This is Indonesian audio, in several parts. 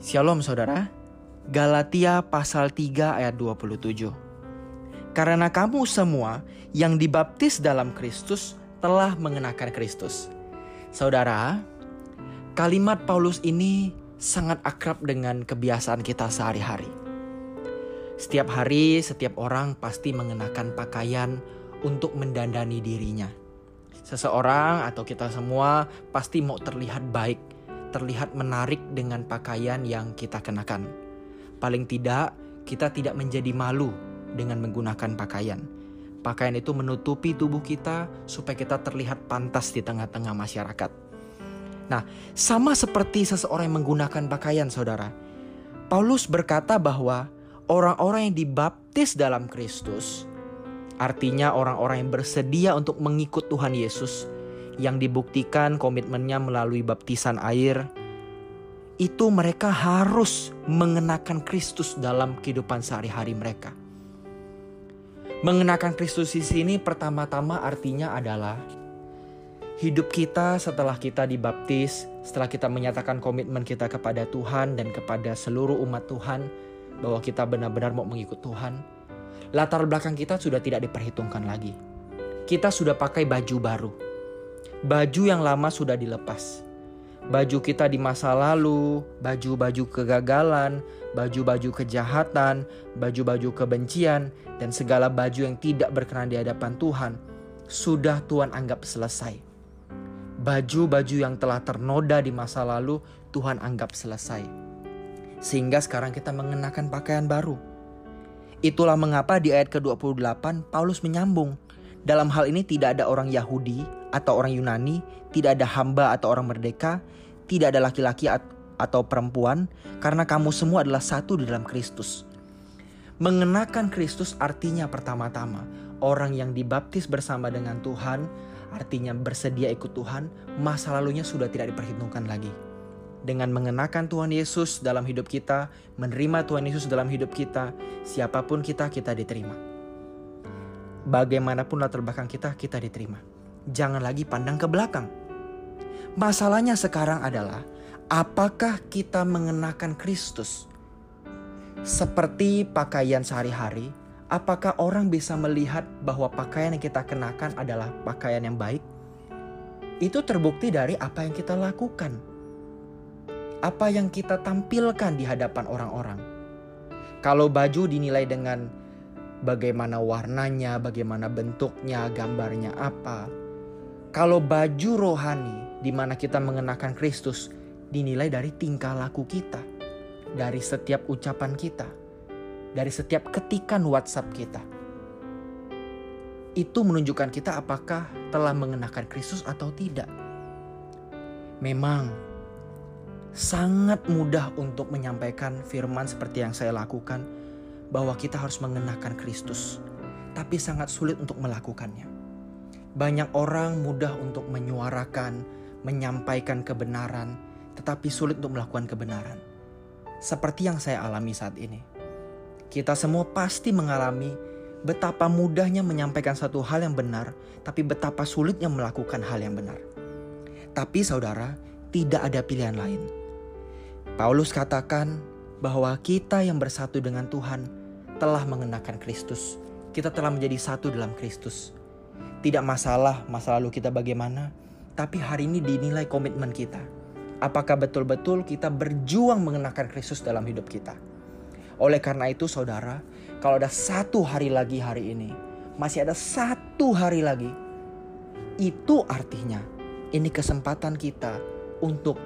Shalom saudara. Galatia pasal 3 ayat 27. Karena kamu semua yang dibaptis dalam Kristus telah mengenakan Kristus. Saudara, kalimat Paulus ini sangat akrab dengan kebiasaan kita sehari-hari. Setiap hari, setiap orang pasti mengenakan pakaian untuk mendandani dirinya. Seseorang atau kita semua pasti mau terlihat baik, terlihat menarik dengan pakaian yang kita kenakan. Paling tidak, kita tidak menjadi malu dengan menggunakan pakaian. Pakaian itu menutupi tubuh kita supaya kita terlihat pantas di tengah-tengah masyarakat. Nah, sama seperti seseorang yang menggunakan pakaian, saudara. Paulus berkata bahwa orang-orang yang dibaptis dalam Kristus, artinya orang-orang yang bersedia untuk mengikut Tuhan Yesus, yang dibuktikan komitmennya melalui baptisan air, itu mereka harus mengenakan Kristus dalam kehidupan sehari-hari mereka. Mengenakan Kristus di sini pertama-tama artinya adalah hidup kita setelah kita dibaptis, setelah kita menyatakan komitmen kita kepada Tuhan dan kepada seluruh umat Tuhan bahwa kita benar-benar mau mengikut Tuhan. Latar belakang kita sudah tidak diperhitungkan lagi. Kita sudah pakai baju baru baju yang lama sudah dilepas. Baju kita di masa lalu, baju-baju kegagalan, baju-baju kejahatan, baju-baju kebencian, dan segala baju yang tidak berkenan di hadapan Tuhan, sudah Tuhan anggap selesai. Baju-baju yang telah ternoda di masa lalu, Tuhan anggap selesai. Sehingga sekarang kita mengenakan pakaian baru. Itulah mengapa di ayat ke-28 Paulus menyambung. Dalam hal ini tidak ada orang Yahudi atau orang Yunani, tidak ada hamba atau orang merdeka, tidak ada laki-laki atau perempuan, karena kamu semua adalah satu di dalam Kristus. Mengenakan Kristus artinya pertama-tama orang yang dibaptis bersama dengan Tuhan, artinya bersedia ikut Tuhan, masa lalunya sudah tidak diperhitungkan lagi. Dengan mengenakan Tuhan Yesus dalam hidup kita, menerima Tuhan Yesus dalam hidup kita, siapa pun kita, kita diterima. Bagaimanapun latar belakang kita, kita diterima jangan lagi pandang ke belakang. Masalahnya sekarang adalah apakah kita mengenakan Kristus seperti pakaian sehari-hari? Apakah orang bisa melihat bahwa pakaian yang kita kenakan adalah pakaian yang baik? Itu terbukti dari apa yang kita lakukan, apa yang kita tampilkan di hadapan orang-orang. Kalau baju dinilai dengan bagaimana warnanya, bagaimana bentuknya, gambarnya apa, kalau baju rohani di mana kita mengenakan Kristus dinilai dari tingkah laku kita, dari setiap ucapan kita, dari setiap ketikan WhatsApp kita. Itu menunjukkan kita apakah telah mengenakan Kristus atau tidak. Memang sangat mudah untuk menyampaikan firman seperti yang saya lakukan bahwa kita harus mengenakan Kristus, tapi sangat sulit untuk melakukannya. Banyak orang mudah untuk menyuarakan, menyampaikan kebenaran, tetapi sulit untuk melakukan kebenaran. Seperti yang saya alami saat ini. Kita semua pasti mengalami betapa mudahnya menyampaikan satu hal yang benar, tapi betapa sulitnya melakukan hal yang benar. Tapi saudara, tidak ada pilihan lain. Paulus katakan bahwa kita yang bersatu dengan Tuhan telah mengenakan Kristus. Kita telah menjadi satu dalam Kristus. Tidak masalah masa lalu kita bagaimana, tapi hari ini dinilai komitmen kita. Apakah betul-betul kita berjuang mengenakan Kristus dalam hidup kita? Oleh karena itu saudara, kalau ada satu hari lagi hari ini, masih ada satu hari lagi, itu artinya ini kesempatan kita untuk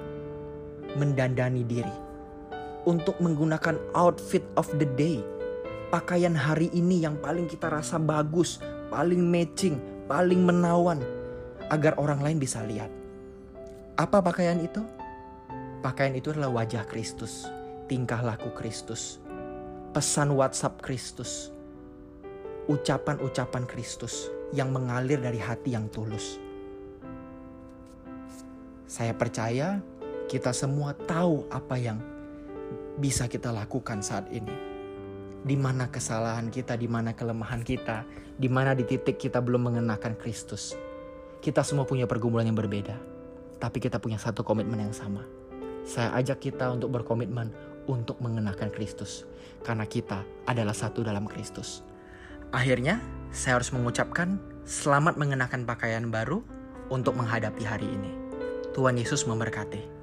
mendandani diri. Untuk menggunakan outfit of the day. Pakaian hari ini yang paling kita rasa bagus, paling matching, paling menawan agar orang lain bisa lihat. Apa pakaian itu? Pakaian itu adalah wajah Kristus, tingkah laku Kristus, pesan WhatsApp Kristus, ucapan-ucapan Kristus yang mengalir dari hati yang tulus. Saya percaya kita semua tahu apa yang bisa kita lakukan saat ini di mana kesalahan kita, di mana kelemahan kita, di mana di titik kita belum mengenakan Kristus. Kita semua punya pergumulan yang berbeda, tapi kita punya satu komitmen yang sama. Saya ajak kita untuk berkomitmen untuk mengenakan Kristus, karena kita adalah satu dalam Kristus. Akhirnya, saya harus mengucapkan selamat mengenakan pakaian baru untuk menghadapi hari ini. Tuhan Yesus memberkati.